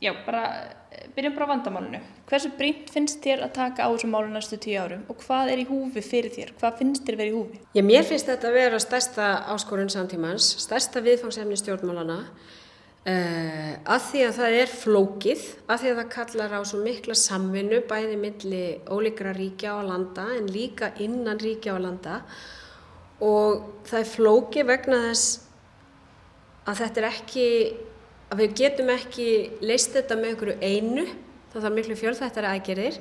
já, bara, eh, byrjum bara á vandamálinu. Hversu brínt finnst þér að taka á þessu málu næstu tíu árum og hvað er í húfi fyrir þér? Hvað finnst þér verið í húfi? Já, mér finnst þetta að vera stærsta áskorun samtímans, stærsta viðfangsefni stjórnmálana Uh, að því að það er flókið, að því að það kallar á svo mikla samvinnu bæði milli ólíkra ríkja á landa en líka innan ríkja á landa og það er flókið vegna þess að þetta er ekki, að við getum ekki leist þetta með einhverju einu, það þarf miklu fjölþættari aðgerir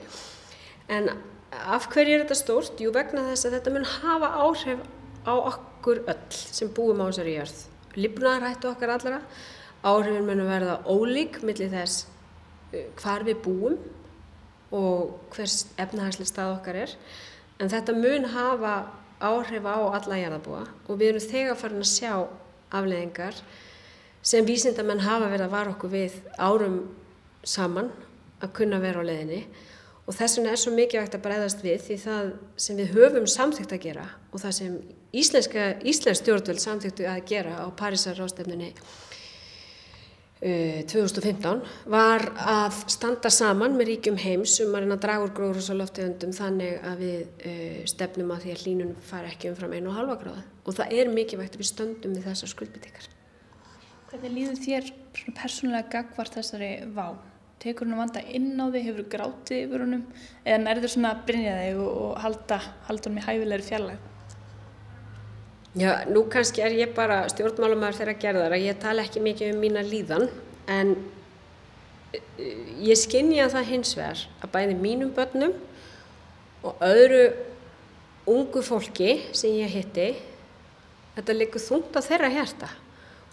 en af hverju er þetta stórt? Jú vegna þess að þetta mun hafa áhrif á okkur öll sem búum á þessari jörð, lifnaðarættu okkar allara Áhrifin munum verða ólík millir þess uh, hvar við búum og hvers efnahagslega stað okkar er. En þetta mun hafa áhrif á alla jarðabúa og við erum þegar farin að sjá afleðingar sem vísindamenn hafa verið að vara okkur við árum saman að kunna vera á leðinni og þess vegna er svo mikið vægt að breyðast við því það sem við höfum samþygt að gera og það sem íslensk stjórnvöld samþygtu að gera á Parísar rástefninni 2015 eh, var að standa saman með ríkjum heims um að reyna að draga úr gróðrús og loftegundum þannig að við uh, stefnum að því að hlínun fari ekki umfram einu og halva gráða og það er mikilvægt að við stöndum við þessar skuldbyttikar. Hvernig líður þér persónulega gagvart þessari vá? Tekur hún að vanda inn á því, hefur þú grátið yfir húnum eða þér svona að brinja þig og halda, halda hún í hæfilegri fjallag? Já, nú kannski er ég bara stjórnmálumæður þeirra gerðar að ég tala ekki mikið um mína líðan en eh, ég skinnja það hins vegar að bæði mínum börnum og öðru ungu fólki sem ég hitti þetta likur þungt á þeirra hérta og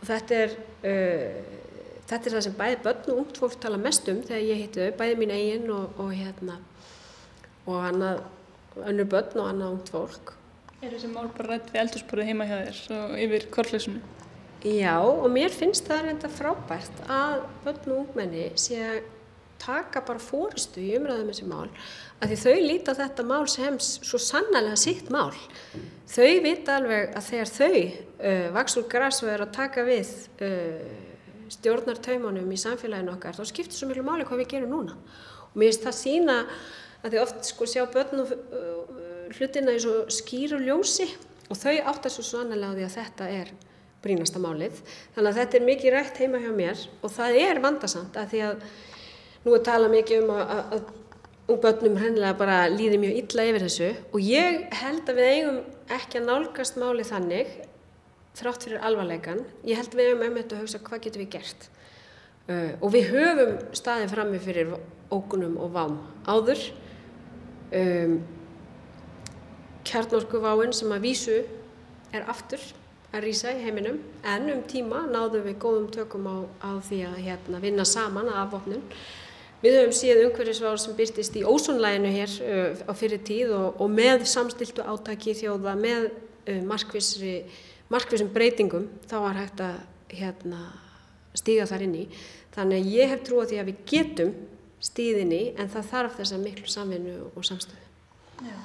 þetta er, uh, þetta er það sem bæði börn og ungt fólk tala mest um þegar ég hitti þau, bæði mín eigin og, og hérna og annað, önnur börn og annað ungt fólk Er þessi mál bara rætt við eldursporið heima hjá þér og yfir korflössunni? Já og mér finnst það reynda frábært að börn og ungmenni sé að taka bara fóristu í umræðum þessi mál að því þau líta þetta mál sem svo sannlega sitt mál. Þau vita alveg að þegar þau uh, vaks úr græs og er að taka við uh, stjórnartaumunum í samfélaginu okkar þá skiptir svo miklu máli hvað við gerum núna og mér finnst það sína að því oft sko sjá börn og uh, hlutina í svo skýru ljósi og þau áttar svo sannlega á því að þetta er brínasta málið. Þannig að þetta er mikið rætt heima hjá mér og það er vandasamt að því að nú er talað mikið um að, að, að börnum hennilega bara líði mjög illa yfir þessu og ég held að við eigum ekki að nálgast málið þannig þrátt fyrir alvarleikan. Ég held að við eigum um þetta að hugsa hvað getum við gert. Uh, og við höfum staðið frammi fyrir ókunum og vám áður. Um, kjarnorkuváin sem að vísu er aftur að rýsa í heiminum en um tíma náðum við góðum tökum á, á því að hérna, vinna saman að afvopnun. Við höfum síðan umhverfisváður sem byrtist í ósónlæginu hér uh, á fyrir tíð og, og með samstiltu átaki þjóða með uh, markvísum breytingum þá var hægt að hérna, stíga þar inn í. Þannig að ég hef trúið því að við getum stíðinni en það þarf þessa miklu samvinnu og samstöðu. Já.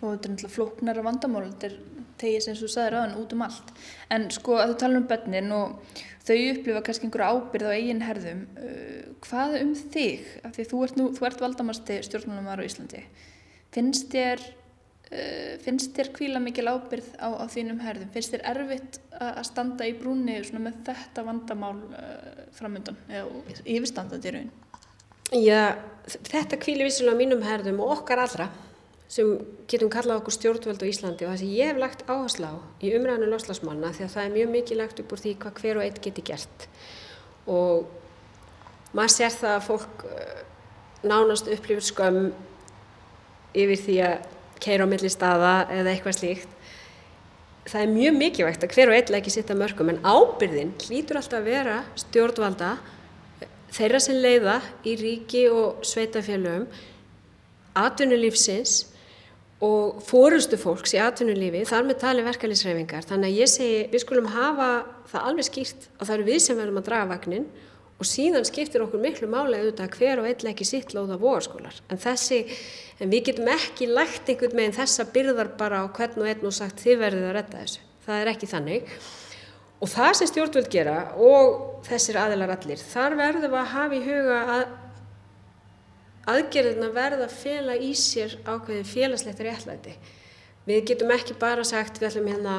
og þetta er náttúrulega flóknara vandamál þetta er tegið sem þú sagði ráðan út um allt. En sko að þú tala um börnin og þau upplifa kannski einhverju ábyrð á eigin herðum uh, hvað um þig, af því þú ert, ert valdamasti stjórnmálumar á Íslandi. Finnst þér uh, finnst þér kvíla mikil ábyrð á, á þínum herðum, finnst þér erfitt að standa í brúni með þetta vandamál uh, framöndan eða yfirstandandi raun? Já, þetta kvíli vissilega mínum herðum og okkar allra sem getum kallað okkur stjórnvöld á Íslandi og það sem ég hef lagt áherslu á í umræðinu loslasmanna því að það er mjög mikið lagt upp úr því hvað hver og einn geti gert. Og maður sér það að fólk eh, nánast upplifur skömm yfir því að keira á milli staða eða eitthvað slíkt. Það er mjög mikilvægt að hver og einn ekki sitta mörgum en ábyrðin hlýtur alltaf að vera stjórnvalda þeirra sem leiða í ríki og sveitafélögum atvinnulífsins og fórustu fólks í atvinnulífi þar með tali verkefliðsreifingar þannig að ég segi við skulum hafa það alveg skýrt og það eru við sem verðum að draga vagnin og síðan skiptir okkur miklu máli auðvitað hver og eitthvað ekki sitt lóða voðaskólar en þessi, en við getum ekki lægt einhvern meginn þessa byrðar bara á hvern og einn og sagt þið verðið að redda þessu, það er ekki þannig. Og það sem stjórnvöld gera og þessir aðilar allir, þar verðum að hafa í huga að aðgerðina verða að fela í sér ákveðið félagslegt réttlæti. Við getum ekki bara sagt við ætlum hérna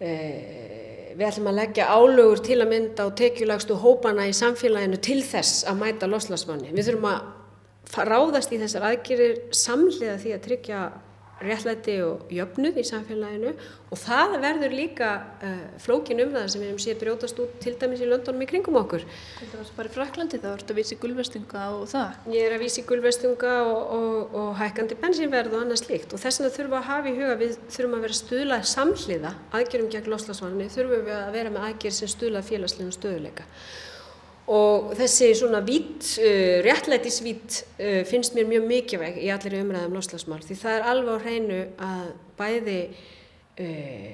e, við ætlum að leggja álögur til að mynda og tekjulagstu hópana í samfélaginu til þess að mæta loslasmanni. Við þurfum að ráðast í þessar aðgerir samhliða því að tryggja réttlæti og jöfnuð í samfélaginu og það verður líka uh, flókin umræðar sem við hefum séð brjótast út til dæmis í löndunum í kringum okkur. Þetta var bara í Fraklandi þá, ertu að vísi gulvestunga og það? Ég er að vísi gulvestunga og, og, og hækkandi bensínverð og annað slikt og þess vegna þurfum að hafa í huga við þurfum að vera stuðlað samhliða aðgjörum gegn loslasvanni, þurfum við að vera með aðgjör sem stuðlað félagslegum stöðuleika og þessi svona vít, uh, réttlætisvít uh, finnst mér mjög mikilvæg í allir umræðum loslasmál því það er alveg á hreinu að bæði uh,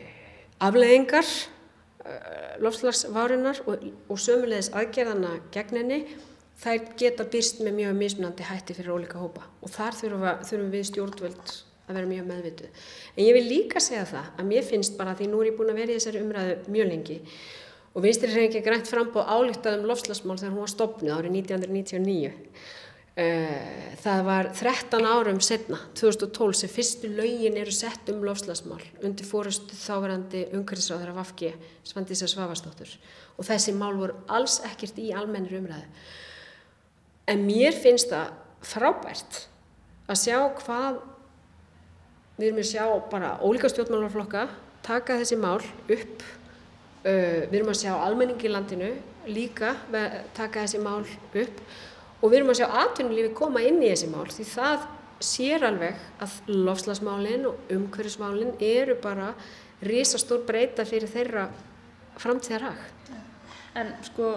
afleðingar uh, lofslagsvárunar og, og sömulegis aðgerðana gegn henni þær geta byrst með mjög mismunandi hætti fyrir ólíka hópa og þar þurfum við stjórnvöld að vera mjög meðvituð. En ég vil líka segja það að mér finnst bara því nú er ég búin að vera í þessari umræðu mjög lengi og vinstri hreyfingi grænt frambóð álíktað um lofslagsmál þegar hún var stopnud árið 1999. Eh, það var 13 árum setna, 2012, sem fyrstu laugin eru sett um lofslagsmál undir fórustu þáverandi umhverfisráður af Afgi, Svandísa Svavastóttur og þessi mál voru alls ekkert í almennir umræðu. En mér finnst það frábært að sjá hvað við erum að sjá bara ólíka stjórnmálarflokka taka þessi mál upp Uh, við erum að sjá almenningi í landinu líka taka þessi mál upp og við erum að sjá atvinnulífi koma inn í þessi mál því það sér alveg að lofslagsmálinn og umhverfismálinn eru bara risastór breyta fyrir þeirra framtíðarhag. En sko,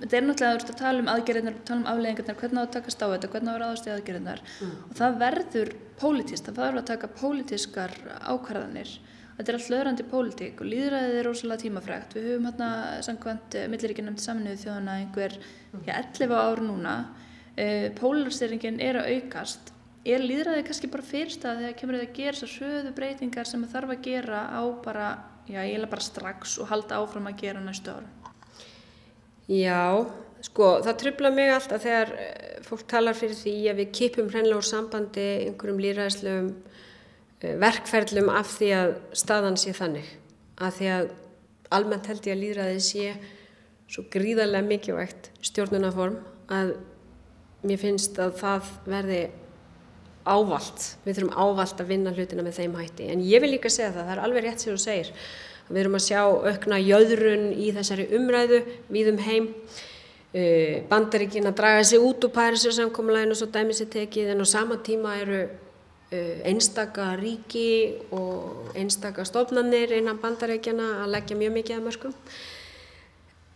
þetta er náttúrulega að tala um aðgerðinar, tala um afleggingarnar, hvernig á að takast á þetta, hvernig á að ráðast í aðgerðinar mm. og það verður pólitist, það verður að taka pólitískar ákvarðanir Þetta er allt löðrandi pólitík og líðræðið er rosalega tímafrægt. Við höfum hérna samkvæmt eh, milliríkjarnæmt saminuðu þjóðana einhver já, 11 ár núna. Uh, Pólariseringin er að aukast. Er líðræðið kannski bara fyrirstað þegar kemur þetta að gera þessar söðu breytingar sem það þarf að gera á bara, já ég er bara strax og halda áfram að gera næstu árum? Já, sko það trubla mig alltaf þegar eh, fólk talar fyrir því að við kipum hreinlega úr sambandi einhverjum líðræðislegum Eh, verkferðlum af því að staðan sé þannig. Að því að almennt held ég að líðræði sé svo gríðarlega mikilvægt stjórnunaform að mér finnst að það verði ávalt, við þurfum ávalt að vinna hlutina með þeim hætti. En ég vil líka segja það, það er alveg rétt sem þú segir við erum að sjá aukna jöðrun í þessari umræðu við um heim. Eh, bandaríkin að draga sig út úr Parísir samkommuleginu og svo dæmi sér tekið en á sama tíma eru Eh, einstaka ríki og einstaka stofnannir innan bandarækjana að leggja mjög mikið að mörgum.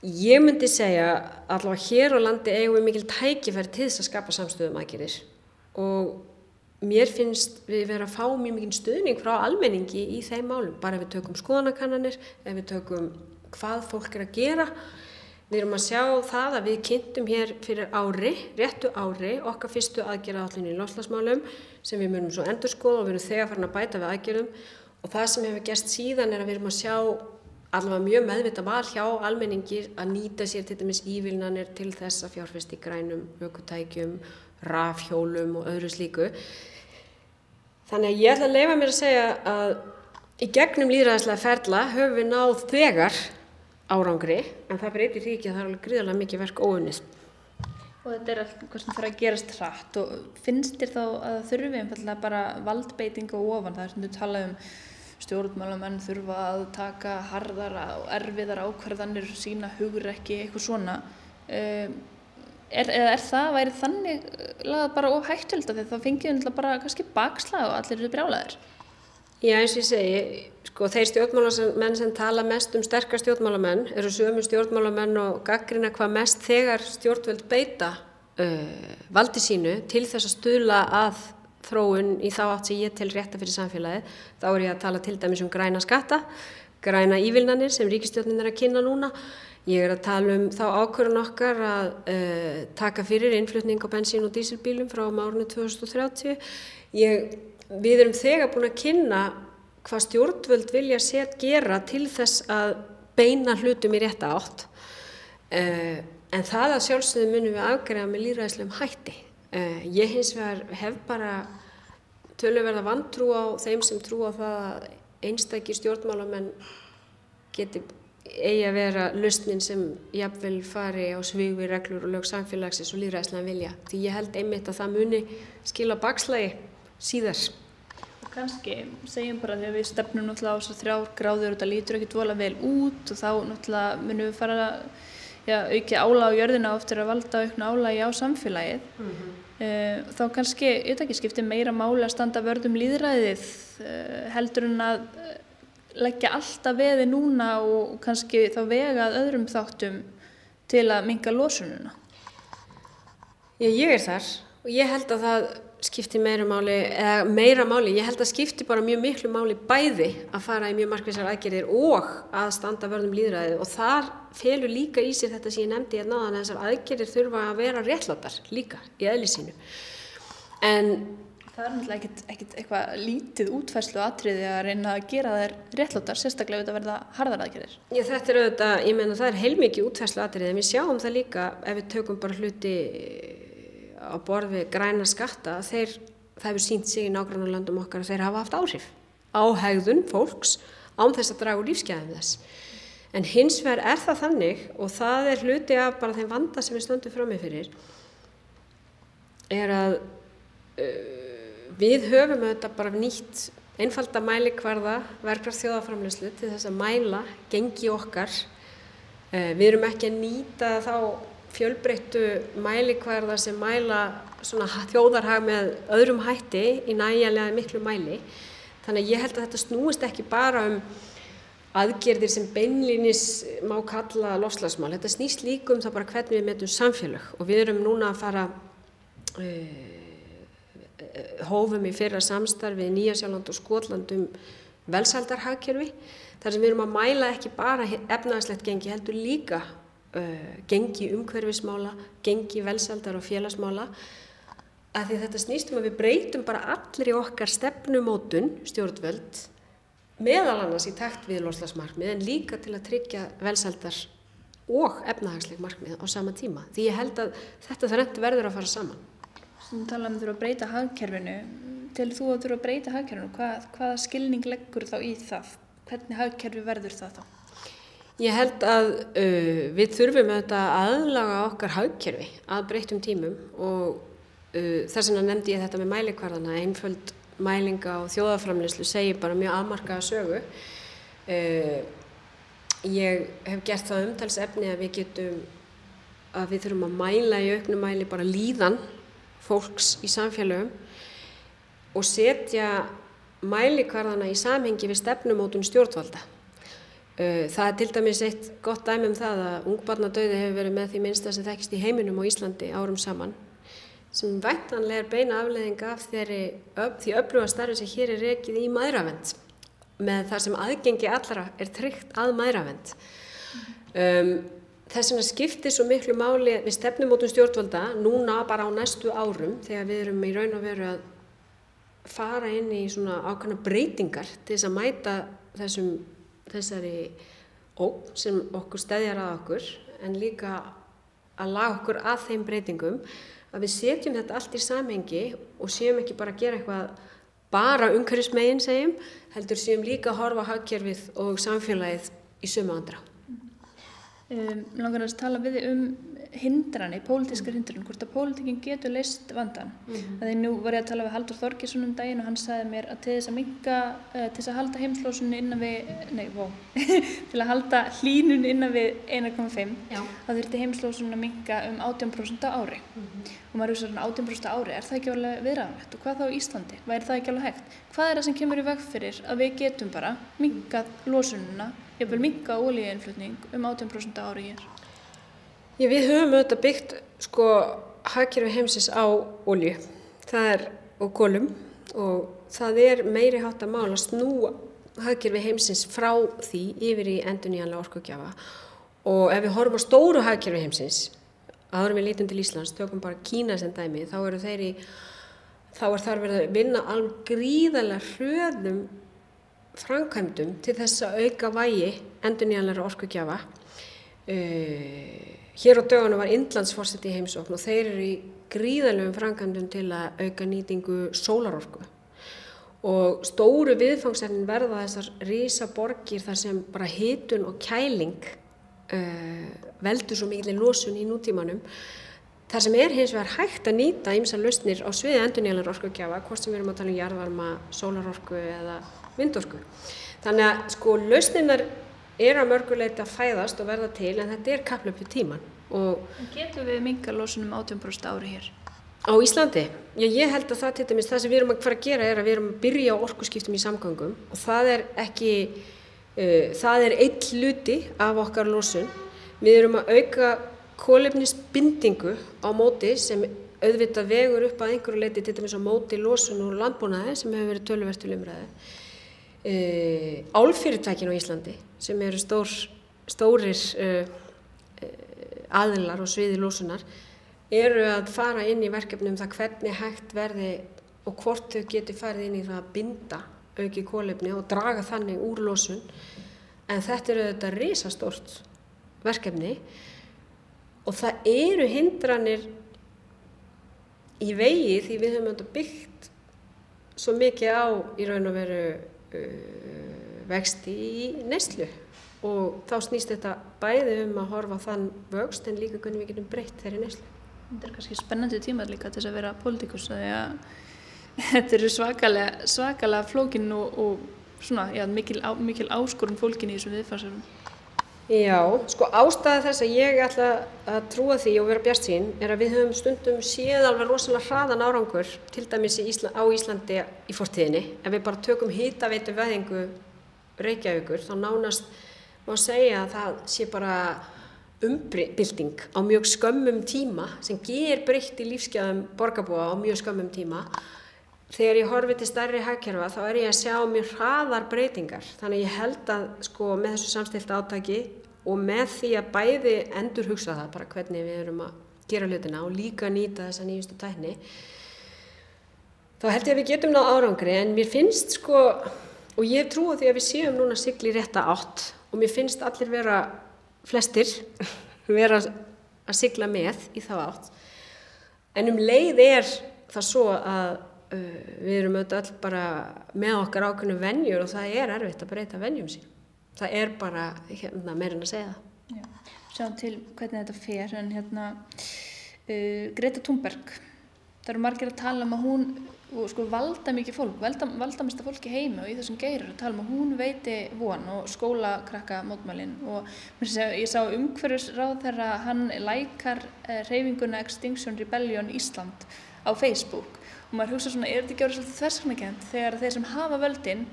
Ég myndi segja allavega hér á landi eigum við mikil tækifæri til þess að skapa samstöðum aðgerir og mér finnst við vera að fá mjög mikil stuðning frá almenningi í þeim málum, bara ef við tökum skoðanakannanir, ef við tökum hvað fólk er að gera Við erum að sjá það að við kynntum hér fyrir ári, réttu ári, okkar fyrstu aðgerða allir í lofslagsmálum sem við munum svo endur skoða og við erum þegar farin að bæta við aðgerðum og það sem hefur gerst síðan er að við erum að sjá allavega mjög meðvita val hjá almenningir að nýta sér til dæmis ívilnanir til þess að fjárfæst í grænum, aukutækjum, rafhjólum og öðru slíku. Þannig að ég ætla að leifa mér að segja að í gegnum líðræðislega ferla höfum við náð þegar árangri en það breytir því ekki að það er alveg gríðarlega mikið verk óunnið. Og þetta er allt hvað sem þarf að gerast hratt og finnst þér þá að þurfi einfallega bara valdbeiting og ofan? Það er sem þú tala um stjórnmálamenn þurfa að taka harðara og erfiðar ákvarðanir sína hugur ekki eitthvað svona. Um, er, er það, væri þannig lagað bara of hættöld af því að það fengið bara kannski bakslag og allir eru brjálæðir Já eins og ég segi, sko þeir stjórnmálamenn sem tala mest um sterkar stjórnmálamenn eru sömu stjórnmálamenn og gaggrina hvað mest þegar stjórnvöld beita uh, valdi sínu til þess að stula að þróun í þá átt sem ég til rétta fyrir samfélagi. Þá er ég að tala til dæmis um græna skatta, græna ívilnanir sem ríkistjórnin er að kynna núna. Ég er að tala um þá ákvörðun okkar að uh, taka fyrir innflutning á bensín og dísilbílum frá árunni 2030. Ég við erum þegar búin að kynna hvað stjórnvöld vilja set gera til þess að beina hlutum í rétta átt. Uh, en það að sjálfsögðu munum við afgræða með líðræðislegum hætti. Uh, ég hins vegar hef bara töluverða vantrú á þeim sem trú á það að einstakir stjórnmálamenn geti eigi að vera lausnin sem jafnvel fari á svig við reglur og lög samfélagsins og líðræðislega vilja. Því ég held einmitt að það muni skila bakslægi síðar. Kannski segjum bara þegar við stefnum náttúrulega á þessar þrjár gráður og það lítur ekki dvola vel út og þá náttúrulega munum við fara já, auki ála á jörðina eftir að valda aukna álægi á samfélagið. Mm -hmm. uh, þá kannski, ég veit ekki, skiptir meira máli að standa vörðum líðræðið uh, heldur en að uh, leggja alltaf veði núna og kannski þá vegað öðrum þáttum til að minga losununa Já, ég er þar og ég held að það skipti meira máli, eða meira máli, ég held að skipti bara mjög miklu máli bæði að fara í mjög markvísar aðgerðir og að standa vörðum líðræðið og þar felur líka í sig þetta sem ég nefndi hérna að þessar aðgerðir þurfa að vera réttlátar líka í eðlisínu. En það er náttúrulega ekkert, ekkert eitthvað lítið útfæslu aðtriði að reyna að gera þær réttlátar, sérstaklega auðvitað verða harðar aðgerðir. Já þetta er auðvitað, ég menna það er heilmikið útfæslu aðtriði en við sjáum það líka ef við tökum bara hluti á borði græna skatta þeir, það hefur sínt sig í nákvæmlega landum okkar að þeir hafa haft áhrif á hegðun fólks án þess að draga úr lífsgæðum þess. En hins vegar er það þannig og það er hluti af bara þeim vanda sem við stöndum fram með fyrir er að uh, við höfum auðvitað bara nýtt einfalda mælikvarða verklar þjóðaframleyslu til þess að mæla gengi okkar. Uh, við erum ekki að nýta þá fjölbreyttu mælikvarðar sem mæla þjóðarhag með öðrum hætti í næjanlega miklu mæli. Þannig að ég held að þetta snúist ekki bara um aðgerðir sem beinlýnis má kalla lofslagsmál. Þetta snýst líka um það bara hvernig við metum samfélag og við erum núna að fara uh, hófum í fyrra samstarfi í Nýjasjáland og Skotland um velsaldarhagkerfi þar sem við erum að mæla ekki bara efnagslegt gengi heldur líka uh, gengi umhverfismála, gengi velsaldar og félagsmála að því þetta snýstum að við breytum bara allir í okkar stefnumótun stjórnvöld meðal annars í takt við loslasmarkmið en líka til að tryggja velsaldar og efnahagsleik markmið á sama tíma því ég held að þetta þarf verður að fara saman. Þú talaðum að þú að breyta hagkerfinu til þú að þú að breyta hagkerfinu hvað, hvaða skilning leggur þá í það? Hvernig hagkerfi verður það þá? Ég held að uh, við þurfum að aðlaga okkar haugkerfi að breyttum tímum og uh, þess vegna nefndi ég þetta með mælikvarðana, einföld mælinga og þjóðaframleyslu segir bara mjög afmarkaða sögu. Uh, ég hef gert það umtalsefni að við getum, að við þurfum að mæla í auknum mæli bara líðan fólks í samfélögum og setja mælikvarðana í samhengi við stefnumótun stjórnvalda. Uh, það er til dæmis eitt gott dæmi um það að ungbarnadauði hefur verið með því minnsta sem þekkist í heiminum á Íslandi árum saman sem væntanlega er beina afleðinga af þeirri, því öfluga starfi sem hér er rekið í maðuravend með þar sem aðgengi allra er tryggt að maðuravend. Um, þess vegna skiptir svo miklu máli við stefnumótum stjórnvalda núna bara á næstu árum þegar við erum í raun og veru að fara inn í svona ákvæmna breytingar til þess að mæta þessum þessari óp sem okkur stæðjar að okkur en líka að laga okkur að þeim breytingum að við setjum þetta allt í samhengi og séum ekki bara að gera eitthvað bara umhverfismegin segjum heldur séum líka að horfa hagkerfið og samfélagið í sömu andra. Um, langar að tala við um hindrani, pólitískar hindran, hvort að pólitíkin getur leist vandan. Mm -hmm. Þegar nú var ég að tala við Haldur Þorgesson um daginn og hann sagði mér að til þess að minga, uh, til þess að halda heimslósunni innan við, nei, vó, til að halda hlínun innan við 1,5, þá þurfti heimslósunni að minga um 18% á ári. Mm -hmm. Og maður er svona 18% á ári, er það ekki alveg viðræðanlegt? Og hvað þá í Íslandi? Væri það ekki alveg hægt? Hvað er það sem kemur í veg fyrir að við getum bara mingað lósununa, ég vil minga ólíuinflutning um 18% á ári hér? Já, við höfum auðvitað byggt sko hagkerfi heimsins á er, og kolum. Og það er meiri hátt að mála snúa hagkerfi heimsins frá því yfir í endur nýjanlega orkugjafa. Og ef við horfum á stóru hagkerfi heimsins aðra við lítum til Íslands, tökum bara Kína sem dæmi, þá eru þeir í þá er þar verið að vinna alveg gríðarlega hröðum framkvæmdum til þess að auka vægi endur nýjanlega orkugjafa. Uh, hér á dögunum var Indlandsforsett í heimsókn og þeir eru í gríðalöfum framkvæmdum til að auka nýtingu sólarorku. Og stóru viðfangsefnin verða þessar rísa borgir þar sem bara hitun og kæling uh, veldur svo mikilvæg losun í nútímanum Þar sem er hins vegar hægt að nýta ýmsa lausnir á sviði endurnýjanlega orkugjafa, hvort sem við erum að tala um jarðvarma, sólarorku eða vindorku. Þannig að sko lausninar eru að mörguleita fæðast og verða til en þetta er kaplöpu tíman. Og Getur við minga losunum 18% ári hér? Á Íslandi? Já, ég held að það til dæmis, það sem við erum að fara að gera er að við erum að byrja á orkuskiptum í samgangum og það er ekki, uh, það er eitt hluti af okkar losun. Við erum að auka kólefnisbindingu á móti sem auðvitað vegur upp að einhverju leiti til dæmis á móti losun og landbúnaði sem hefur verið tölverstu lumræði. E, álfyrirtækin á Íslandi sem eru stór, stórir e, e, aðilar og sviði losunar eru að fara inn í verkefnum það hvernig hægt verði og hvort þau geti farið inn í það að binda auki kólefni og draga þannig úr losun. En þetta eru auðvitað risastórt verkefni og það eru hindranir í vegi því við höfum byggt svo mikið á í raun og veru vexti í neyslu og þá snýst þetta bæði um að horfa þann vöxt en líka hvernig við getum breytt þeirri neyslu. Þetta er kannski spennandi tímar líka til þess að vera pólitíkus að þetta eru svakalega, svakalega flókin og, og svona, já, mikil, á, mikil áskorun fólkin í þessum viðfarsöfum. Já, sko ástæða þess að ég ætla að trúa því og vera bjart sín er að við höfum stundum séð alveg rosalega hraðan árangur til dæmis Ísla, á Íslandi í fortíðinni. Ef við bara tökum hýtaveitu veðingu Reykjavíkur þá nánast má segja að það sé bara umbilding á mjög skömmum tíma sem ger breytt í lífsgjöðum borgarbúa á mjög skömmum tíma þegar ég horfi til starri hagkerfa þá er ég að sjá mjög hraðar breytingar þannig ég held að sko með þessu samstilt átaki og með því að bæði endur hugsa það bara hvernig við erum að gera hlutina og líka nýta þessa nýjustu tækni þá held ég að við getum náð árangri. En mér finnst sko og ég trú að því að við séum núna sigli rétta átt og mér finnst allir vera flestir vera að sigla með í þá átt. En um leið er það svo að uh, við erum all bara með okkar ákveðinu vennjur og það er erfitt að breyta vennjum sín það er bara hérna, meirinn að segja það. Já, sjáum til hvernig þetta fer en hérna uh, Greta Thunberg. Það eru margir að tala um að hún og sko valda mikið fólk, valda, valda mista fólki heima og í þessum geirir að tala um að hún veiti von og skólakrakka mótmælinn og ég sá umhverfisráð þegar hann lækar eh, reyfinguna Extinction Rebellion Ísland á Facebook. Og maður hugsa svona, er þetta ekki árið svolítið þversaknagjönd þegar þeir sem hafa völdin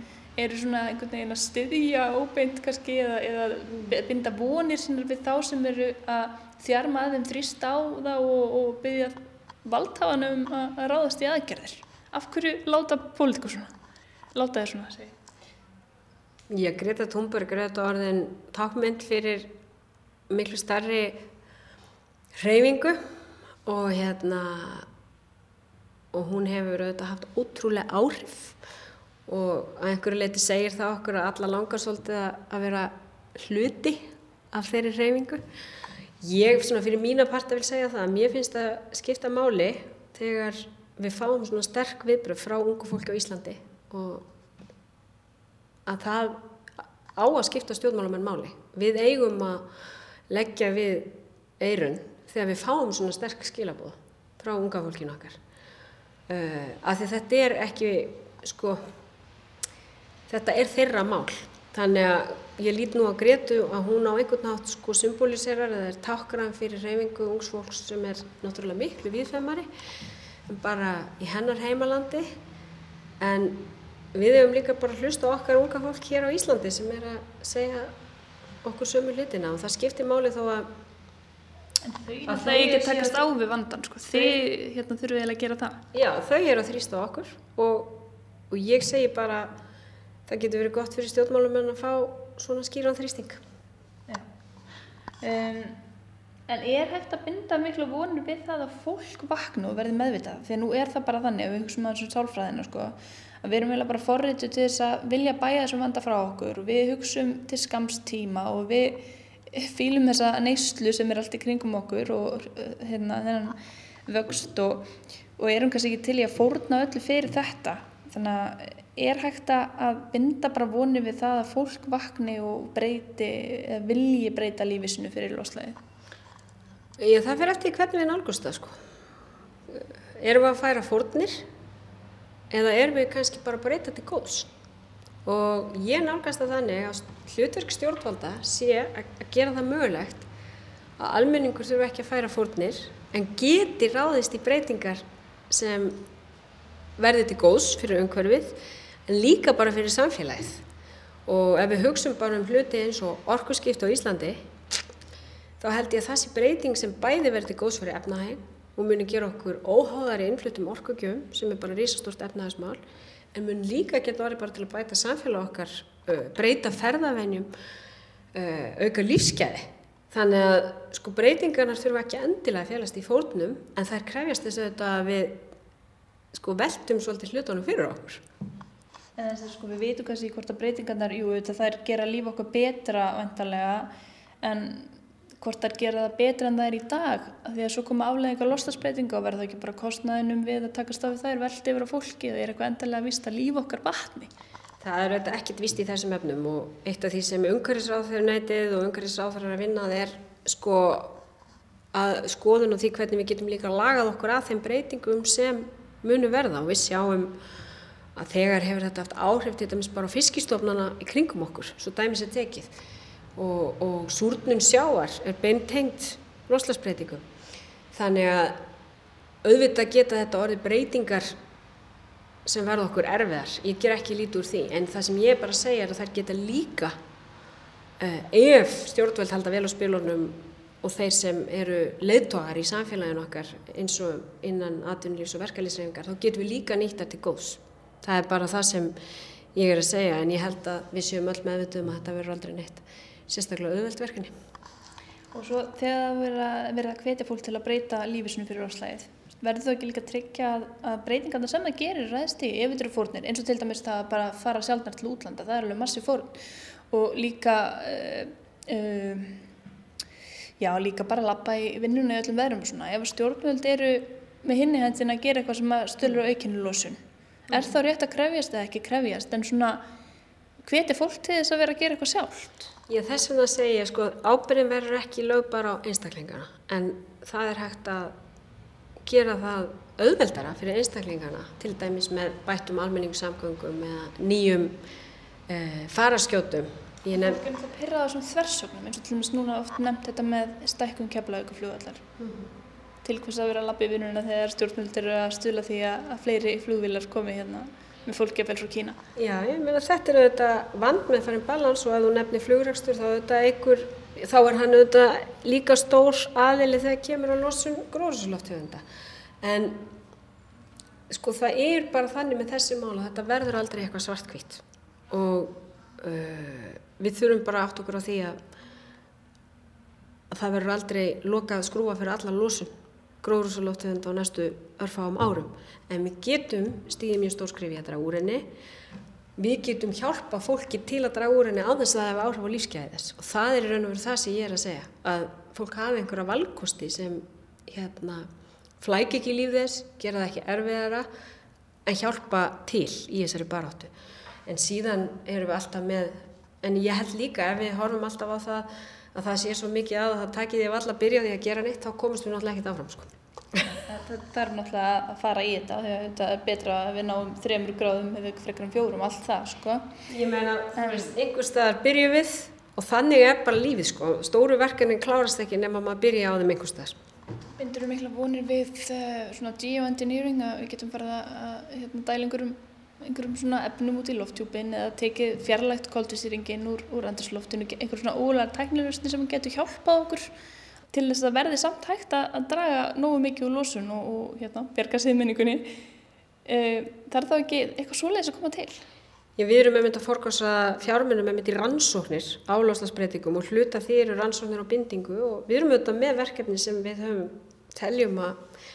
eru svona einhvern veginn að styðja óbeint kannski eða, eða binda vonir sinna við þá sem eru að þjarma að þeim þrýst á það og, og byggja valdhafanum að ráðast í aðgerðir. Af hverju láta pólitíku svona? Láta þeir svona, segi. Já, Greta Thunberg er þetta orðin tákmynd fyrir miklu starri hreyfingu og hérna og hún hefur auðvitað haft ótrúlega áhrif og að einhverju leiti segir það okkur að alla langar svolítið að vera hluti af þeirri hreyfingu. Ég svona fyrir mína parta vil segja það að mér finnst að skipta máli þegar við fáum svona sterk viðbröð frá ungu fólki á Íslandi og að það á að skipta stjórnmálamenn máli. Við eigum að leggja við eirun þegar við fáum svona sterk skilabóð frá unga fólkinu okkar. Uh, af því þetta er ekki, sko, þetta er þeirra mál. Þannig að ég lít nú á Gretu að hún á einhvern nátt sko symboliserar eða er tákran fyrir reyfingu ungsfólks sem er náttúrulega miklu viðfemmari en bara í hennar heimalandi. En við hefum líka bara hlust á okkar unga fólk hér á Íslandi sem er að segja okkur sömu hlutina. Og það skiptir máli þó að En þau að það ekki takast á við vandan sko, þið hérna þurfum við að gera það. Já, þau eru að þrýsta okkur og, og ég segi bara það getur verið gott fyrir stjórnmálum en að fá svona skýran þrýsting. Um, En er hægt að binda miklu vonur við það að fólk vakna og verði meðvitað? Því að nú er það bara þannig við hugsaum að þessu sálfræðinu sko, að við erum að bara forritu til þess að vilja bæja þessum vanda frá okkur og við hugsaum til skamstíma og við fýlum þessa neyslu sem er allt í kringum okkur og hérna þennan vöxt og, og erum kannski ekki til í að fórna öllu fyrir þetta. Þannig að er hægt að binda bara vonið við það að fólk vakni og breyti, vilji breyta lífisinu fyrir loslæði? Það fyrir eftir hvernig við nálgumst það sko. Erum við að færa fórnir eða erum við kannski bara að breyta til góðs? Og ég nálgast það þannig að hlutverk stjórnvalda sé að gera það mögulegt að almenningur þurfu ekki að færa fórnir en geti ráðist í breytingar sem verði til góðs fyrir umhverfið en líka bara fyrir samfélagið. Og ef við hugsun bara um hluti eins og orkuskipt á Íslandi þá held ég að það sé breyting sem bæði verði góðs fyrir efnahæg og muni gera okkur óháðari innflutum orkugjöfum sem er bara rísastort efnahagsmál en mun líka geta orðið bara til að bæta samfélag okkar, breyta ferðavenjum, auka lífsgæði. Þannig að sko breytingarnar þurfa ekki endilega að félast í fórnum en þær krefjast þess að við sko veltum svolítið hlutunum fyrir okkur. En þess að sko við veitum kannski hvort að breytingarnar, jú það er gera líf okkur betra vantarlega en hvort þær gera það betra en það er í dag. Því að svo koma afleggingar lostasbreytinga og verða ekki bara kostnaðinum við að taka stafið þær veldi yfir á fólki það er eitthvað endalega vist að lífa okkar vatni. Það er auðvitað ekkert vist í þessum efnum og eitt af því sem umhverfisráðferðunætið og umhverfisráðferðar að vinna er sko að skoðun og því hvernig við getum líka lagað okkur að þeim breytingum sem munu verða. Og við sjáum að þegar hefur þetta haft áhrif til dæmis bara fiskistofnana í kringum okkur, svo dæmis er tekið og, og súrnun sjáar er beintengt loslasbreytingum. Þannig að auðvitað geta þetta orðið breytingar sem verða okkur erfiðar. Ég ger ekki lítið úr því, en það sem ég bara segja er að þær geta líka uh, ef stjórnveld halda vel á spilunum og þeir sem eru leiðtogar í samfélaginu okkar eins og innan atvinnulífs og verkalýsreifingar, þá getum við líka nýtt þetta til góðs. Það er bara það sem ég er að segja, en ég held að við séum öll meðvituð um að þetta verður aldrei neitt sérstaklega auðvelt verkefni. Og svo þegar það verður að hvetja fólk til að breyta lífisinu fyrir áslæðið, verður þú ekki líka að tryggja að breytingarna sem það gerir ræðst í ef þetta eru fórnir, eins og til dæmis það að bara fara sjálfnar til útlanda, það er alveg massi fórn og líka, uh, uh, já líka bara lappa í vinnunni í öllum svona, ef stjórnvöld eru með hinni hendin að gera eitthvað sem stölur er þá rétt að krefjast eða ekki krefjast, en svona hvetja fólk til þess að vera að gera eitthvað sjálft? Ég þess vegna segja, sko, ábyrðin verður ekki lögbar á einstaklingana en það er hægt að gera það auðveldara fyrir einstaklingana til dæmis með bættum almenningssamgöngum eða nýjum e, faraskjótum. Ég nefn... Fólk er náttúrulega pyrrað á svona þversögnum eins og til dæmis núna oft nefnt þetta með stækkun keflaug og fljóðallar. Mm -hmm. Til hvers að vera að lappa í vinnuna þegar stjórnmjöldur eru að stula því að fleiri flugvilar komi hérna með fólki að vel frá Kína. Já, ég meina þetta er auðvitað vand með farin balans og ef þú nefnir flugrækstur þá, einhver, þá er hann auðvitað líka stór aðili þegar kemur á losun gróðsloftjöfunda. En sko það er bara þannig með þessi mál að þetta verður aldrei eitthvað svartkvít og uh, við þurfum bara átt okkur á því að, að það verður aldrei lokað skrúa fyrir alla losun gróðrúsalóftegund á næstu örfáum árum. En við getum stíðið mjög stór skrif í að draga úr henni. Við getum hjálpa fólki til að draga úr henni á þess að það hefur áhrif á lífsgæði þess. Og það er í raun og veru það sem ég er að segja. Að fólk hafi einhverja valkosti sem hérna, flæk ekki líf þess, gera það ekki erfiðara, en hjálpa til í þessari baráttu. En síðan erum við alltaf með, en ég held líka ef við horfum alltaf á það að það sé svo mikið að það takir því að valla að byrja því að gera neitt, þá komist við náttúrulega ekkert áfram. Sko. Það þarf náttúrulega að fara í þetta, því að þetta er betra að við náum þremur gráðum eða frekar um fjórum, allt það, sko. Ég meina, einhver staðar byrju við og þannig er bara lífið, sko. Stóru verkefnin klárast ekki nema maður byrja á þeim einhver staðar. Bindur þú mikla vonir við uh, svona geoengineering að við getum farið að hérna, dæla um einhverjum svona efnum út í lofttjúpin eða tekið fjarlægt kóltvísýringin úr, úr andarsloftinu, einhver svona ólega tæknilusni sem getur hjálpað okkur til þess að verði samt hægt að, að draga nógu mikið úr lósun og, og hérna, bjerga siðmenningunni. E, það er þá ekki eitthvað svoleiðis að koma til? Já, við erum mynd að forgása fjármunum mynd í rannsóknir á loslasbreytingum og hluta því eru rannsóknir á bindingu og við erum auðvitað með verkefni sem við höfum teljum að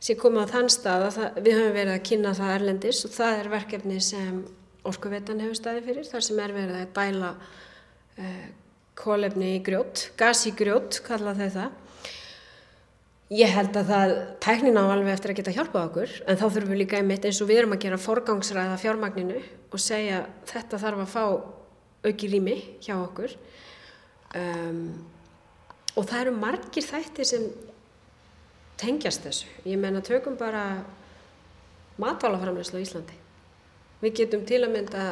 sé komið á þann stað að það, við höfum verið að kynna það erlendis og það er verkefni sem Orkuvetan hefur staði fyrir þar sem er verið að dæla uh, kólefni í grjót, gas í grjót kalla þau það. Ég held að það tæknin á alveg eftir að geta hjálpað okkur en þá þurfum við líka einmitt eins og við erum að gera forgangsræða fjármagninu og segja þetta þarf að fá auki rými hjá okkur. Um, og það eru margir þættir sem tengjast þessu. Ég menna tökum bara matvælaframleyslu á Íslandi. Við getum til að mynda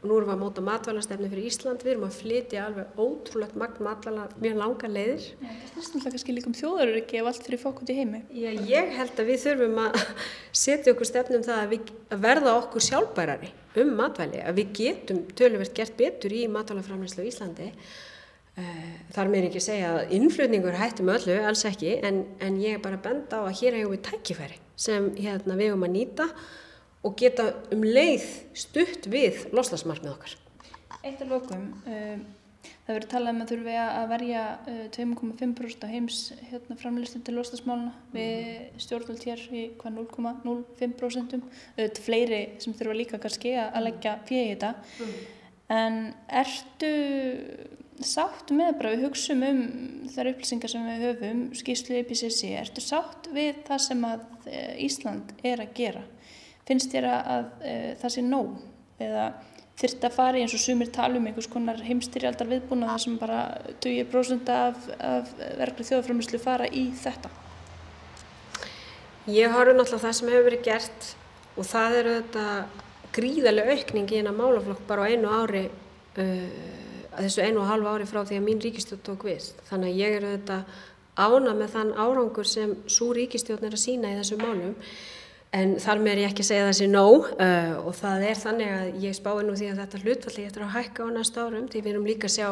Nú erum við að móta matvælastefni fyrir Ísland, við erum að flytja alveg ótrúlegt magn matvæla mjög langa leiðir. Já, það er náttúrulega kannski líka um þjóðaröryggi ef allt fyrir í heimi. Já, ég held að við þurfum að setja okkur stefnum það að, við, að verða okkur sjálfbærari um matvæli, að við getum töluvert gert betur í matvælaframleyslu í Íslandi. Eh, þar meir ekki segja að innflutningur hættum öllu, alls ekki, en, en ég er bara benda á að hér hefur við tækifæri sem hérna, við höfum að nýta og geta um leið stutt við loslasmarkmið okkar. Eitt af lokum, um, það verður talað um að þurfum við að verja uh, 2,5% af heims hérna, framlistum til loslasmáluna mm. við stjórnvöld hér í hvað 0,05%. Þetta er fleiri sem þurfa líka kannski að leggja fyrir þetta. Mm. En ertu sátt með bara, við hugsaum um þar upplýsingar sem við höfum, skýrslu IPCC, ertu sátt við það sem að uh, Ísland er að gera? finnst þér að, að e, það sé nóg eða þurft að fara í eins og sumir talum einhvers konar heimstyrjaldar viðbúna þar sem bara 20% af, af verkli þjóðafrömmislu fara í þetta? Ég horfi náttúrulega það sem hefur verið gert og það eru þetta gríðarlega aukning í eina málaflokk bara á einu ári uh, þessu einu og halvu ári frá því að mín ríkistjótt tók við. Þannig að ég eru þetta ána með þann árangur sem svo ríkistjótt er að sína í þessu málum En þar með er ég ekki að segja þessi nóg uh, og það er þannig að ég spái nú því að þetta hlutfalli eftir að hækka á næsta árum því við erum líka að sjá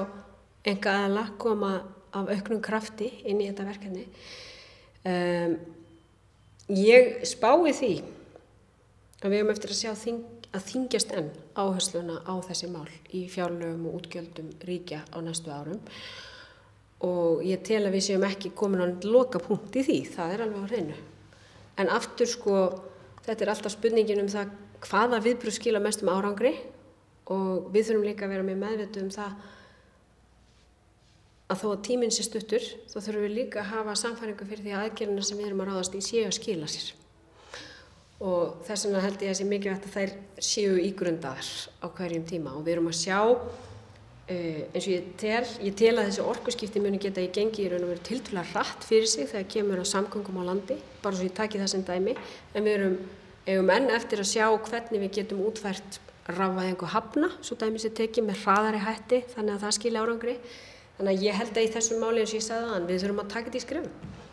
enga aðla koma af auknum krafti inn í þetta verkefni. Um, ég spái því að við erum eftir að sjá þing, að þingjast enn áhersluna á þessi mál í fjárlögum og útgjöldum ríkja á næstu árum og ég tel að við séum ekki komin á loka punkt í því, það er alveg á hreinu. En aftur sko þetta er alltaf spurningin um það hvaða viðbröð skila mest um árangri og við þurfum líka að vera með meðvitu um það að þó að tíminn sé stuttur þá þurfum við líka að hafa samfæringu fyrir því aðgerðina sem við erum að ráðast í séu að skila sér og þess vegna held ég að það sé mikilvægt að þær séu ígrundaðar á hverjum tíma. Og við erum að sjá Uh, eins og ég tel, ég tel að þessi orkuskipti muni geta í gengi í raun og veru tiltvöla hratt fyrir sig þegar kemur á samgöngum á landi, bara svo ég taki það sem dæmi, en við erum, erum enn eftir að sjá hvernig við getum útfært ráfaðingu hafna, svo dæmi sem tekið með hraðari hætti, þannig að það skilja árangri, þannig að ég held að í þessum máli eins og ég sagði þann, við þurfum að taka þetta í skrifum.